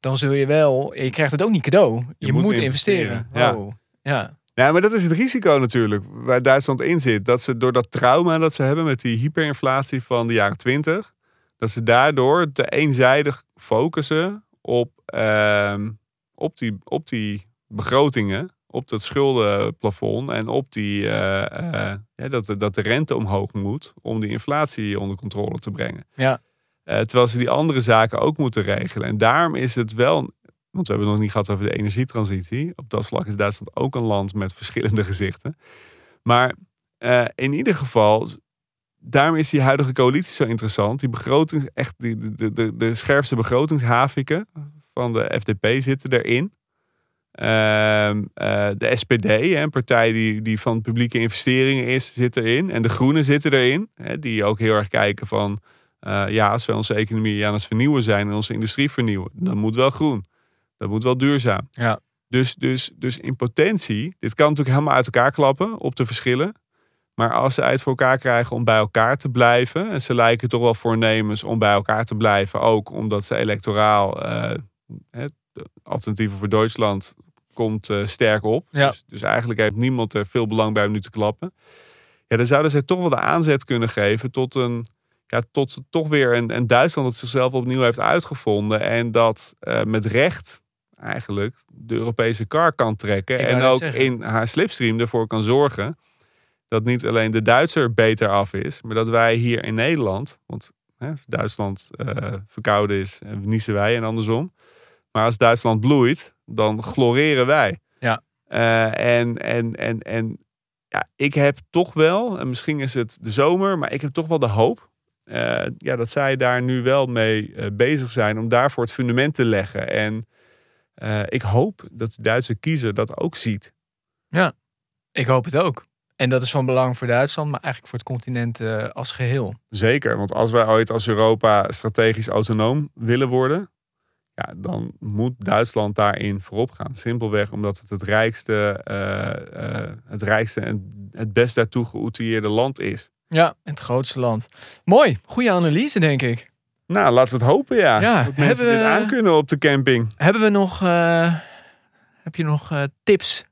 dan zul je wel, je krijgt het ook niet cadeau. Je, moet moet, investeren. investeren, ja. Oh, ja. Ja, maar dat is het risico natuurlijk waar Duitsland in zit. Dat ze door dat trauma dat ze hebben met die hyperinflatie van de jaren 20, dat ze daardoor te eenzijdig focussen op, ehm, op, die, op die begrotingen, op dat schuldenplafond en op die, eh, eh, ja, dat, de- dat de rente omhoog moet om die inflatie onder controle te brengen. Ja. Eh, terwijl ze die andere zaken ook moeten regelen. En daarom is het wel want we hebben het nog niet gehad over de energietransitie. Op dat vlak is Duitsland ook een land met verschillende gezichten. Maar eh, in ieder geval, daarom is die huidige coalitie zo interessant. Die begroting, echt de, de, de, scherpste begrotingshaviken van de FDP zitten erin. Ehm, eh, de SPD, een partij die, die van publieke investeringen is, zit erin. En de Groenen zitten erin. Hè, die ook heel erg kijken van... eh, ja, als we onze economie aan het vernieuwen zijn en onze industrie vernieuwen, dan moet wel groen. Dat moet wel duurzaam. Ja. Dus, dus, dus in potentie, dit kan natuurlijk helemaal uit elkaar klappen op de verschillen. Maar als ze uit voor elkaar krijgen om bij elkaar te blijven, en ze lijken toch wel voornemens om bij elkaar te blijven, ook omdat ze electoraal, eh het alternatieven voor Duitsland komt eh, sterk op. Ja. Dus, dus eigenlijk heeft niemand er veel belang bij om nu te klappen. Ja, dan zouden zij toch wel de aanzet kunnen geven tot een, ja, tot toch weer een, een Duitsland dat zichzelf opnieuw heeft uitgevonden. En dat eh, met recht eigenlijk de Europese kar kan trekken. En ook zeggen. in haar slipstream ervoor kan zorgen dat niet alleen de Duitser beter af is, maar dat wij hier in Nederland, want hè, als Duitsland eh, verkouden is, en niezen wij en andersom. Maar als Duitsland bloeit, dan gloreren wij. Ja. Eh, en, en, en, en ja, ik heb toch wel, en misschien is het de zomer, maar ik heb toch wel de hoop eh, ja, dat zij daar nu wel mee eh, bezig zijn om daarvoor het fundament te leggen. En eh, ik hoop dat de Duitse kiezer dat ook ziet. Ik hoop het ook. En dat is van belang voor Duitsland, maar eigenlijk voor het continent eh, als geheel. Zeker, want als wij ooit als Europa strategisch autonoom willen worden, ja, dan moet Duitsland daarin voorop gaan. Simpelweg omdat het het rijkste, eh, het rijkste en het best daartoe geoutilleerde land is. Ja, het grootste land. Mooi, goede analyse denk ik. Nou, laten we het hopen, ja. Ja, dat mensen hebben dit we- aan kunnen op de camping. Hebben we nog, eh, heb je nog eh, tips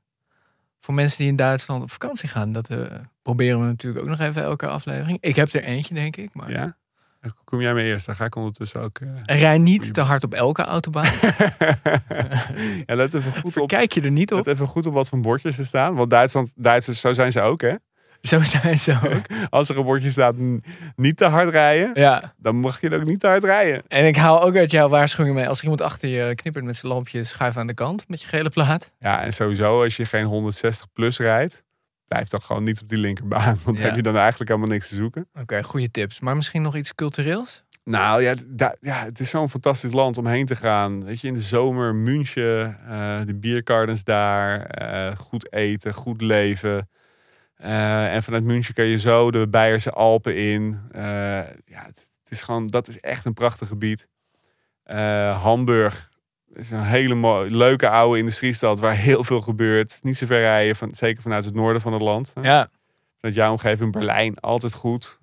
voor mensen die in Duitsland op vakantie gaan? Dat eh, proberen we natuurlijk ook nog even elke aflevering. Ik heb er eentje, denk ik. Maar Ja? Kom jij maar eerst, dan ga ik ondertussen ook... rij niet te hard op elke autobaan. (laughs) ja, let even goed op. Kijk je er niet op. Let even goed op wat voor bordjes er staan. Want Duitsland, Duitsers, zo zijn ze ook, hè? Zo zijn ze ook. (laughs) Als er een bordje staat, niet te hard rijden, Ja, dan mag je ook niet te hard rijden. en ik haal ook uit jouw waarschuwing mee. Als er iemand achter je knippert met zijn lampje, schuif aan de kant met je gele plaat. Ja, en sowieso, als je geen 160 plus rijdt, blijf dan gewoon niet op die linkerbaan. Want Ja. heb je dan eigenlijk helemaal niks te zoeken. Oké, goede tips. Maar misschien nog iets cultureels? Nou ja, ja het is zo'n fantastisch land om heen te gaan. Weet je, in de zomer, München, eh, de biergardens daar, eh, goed eten, goed leven. Eh, en vanuit München kan je zo de Beierse Alpen in. Eh, ja, het, het is gewoon, dat is echt een prachtig gebied. Eh, Hamburg is een hele mooie, leuke oude industriestad waar heel veel gebeurt. Niet zo ver rijden, van, zeker vanuit het noorden van het land. Ja, Vanuit jouw omgeving, Berlijn, altijd goed.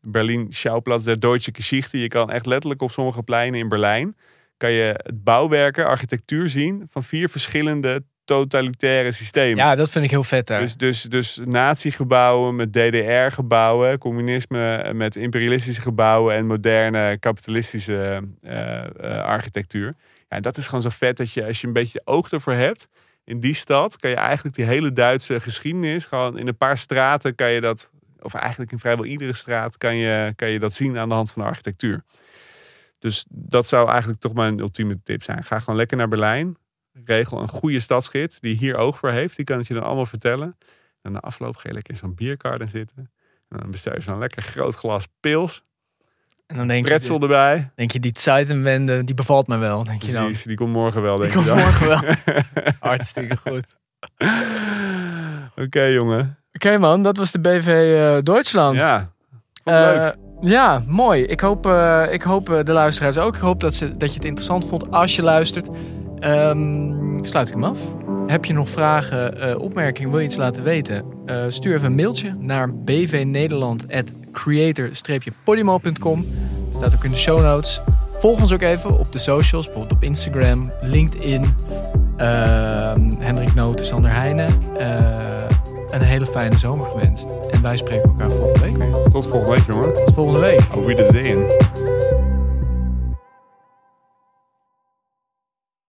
Berlin, Schauplatz der Deutsche Geschichte. Je kan echt letterlijk op sommige pleinen in Berlijn... kan je het bouwwerken, architectuur zien... van vier verschillende totalitaire systemen. Ja, dat vind ik heel vet daar. Dus, dus, dus natiegebouwen met DDR-gebouwen, communisme met imperialistische gebouwen en moderne kapitalistische eh, eh, architectuur. Ja, dat is gewoon zo vet dat je, als je een beetje oog ervoor hebt, in die stad kan je eigenlijk die hele Duitse geschiedenis, gewoon in een paar straten kan je dat, of eigenlijk in vrijwel iedere straat, kan je, kan je dat zien aan de hand van de architectuur. Dus dat zou eigenlijk toch mijn ultieme tip zijn. Ga gewoon lekker naar Berlijn. Regel een goede stadsgids die hier oog voor heeft. Die kan het je dan allemaal vertellen. En na afloop ga je lekker in zo'n biergarden zitten. En dan bestel je zo'n lekker groot glas pils. en dan denk Pretzel je, erbij. denk je, die Zeitenwende, die bevalt me wel, denk je dan. Precies, die komt morgen wel, denk Die komt dan. morgen wel. (laughs) Hartstikke goed. Oké, jongen. Oké man, dat was de BV eh, Duitsland. Ja, Eh, leuk. Ja, mooi. Ik hoop, eh, ik hoop de luisteraars ook. Ik hoop dat, ze, dat je het interessant vond als je luistert. Ehm, sluit ik hem af. Heb je nog vragen, eh, opmerkingen, wil je iets laten weten? Eh, stuur even een mailtje naar bvnederland.creator-podimo.com. Staat ook in de show notes. Volg ons ook even op de socials, bijvoorbeeld op Instagram, LinkedIn. Ehm, Hendrik Noten, Sander Heijnen. Eh, een hele fijne zomer gewenst. En wij spreken elkaar volgende week weer. Tot volgende week, jongen. Tot volgende week. Auf Wiedersehen.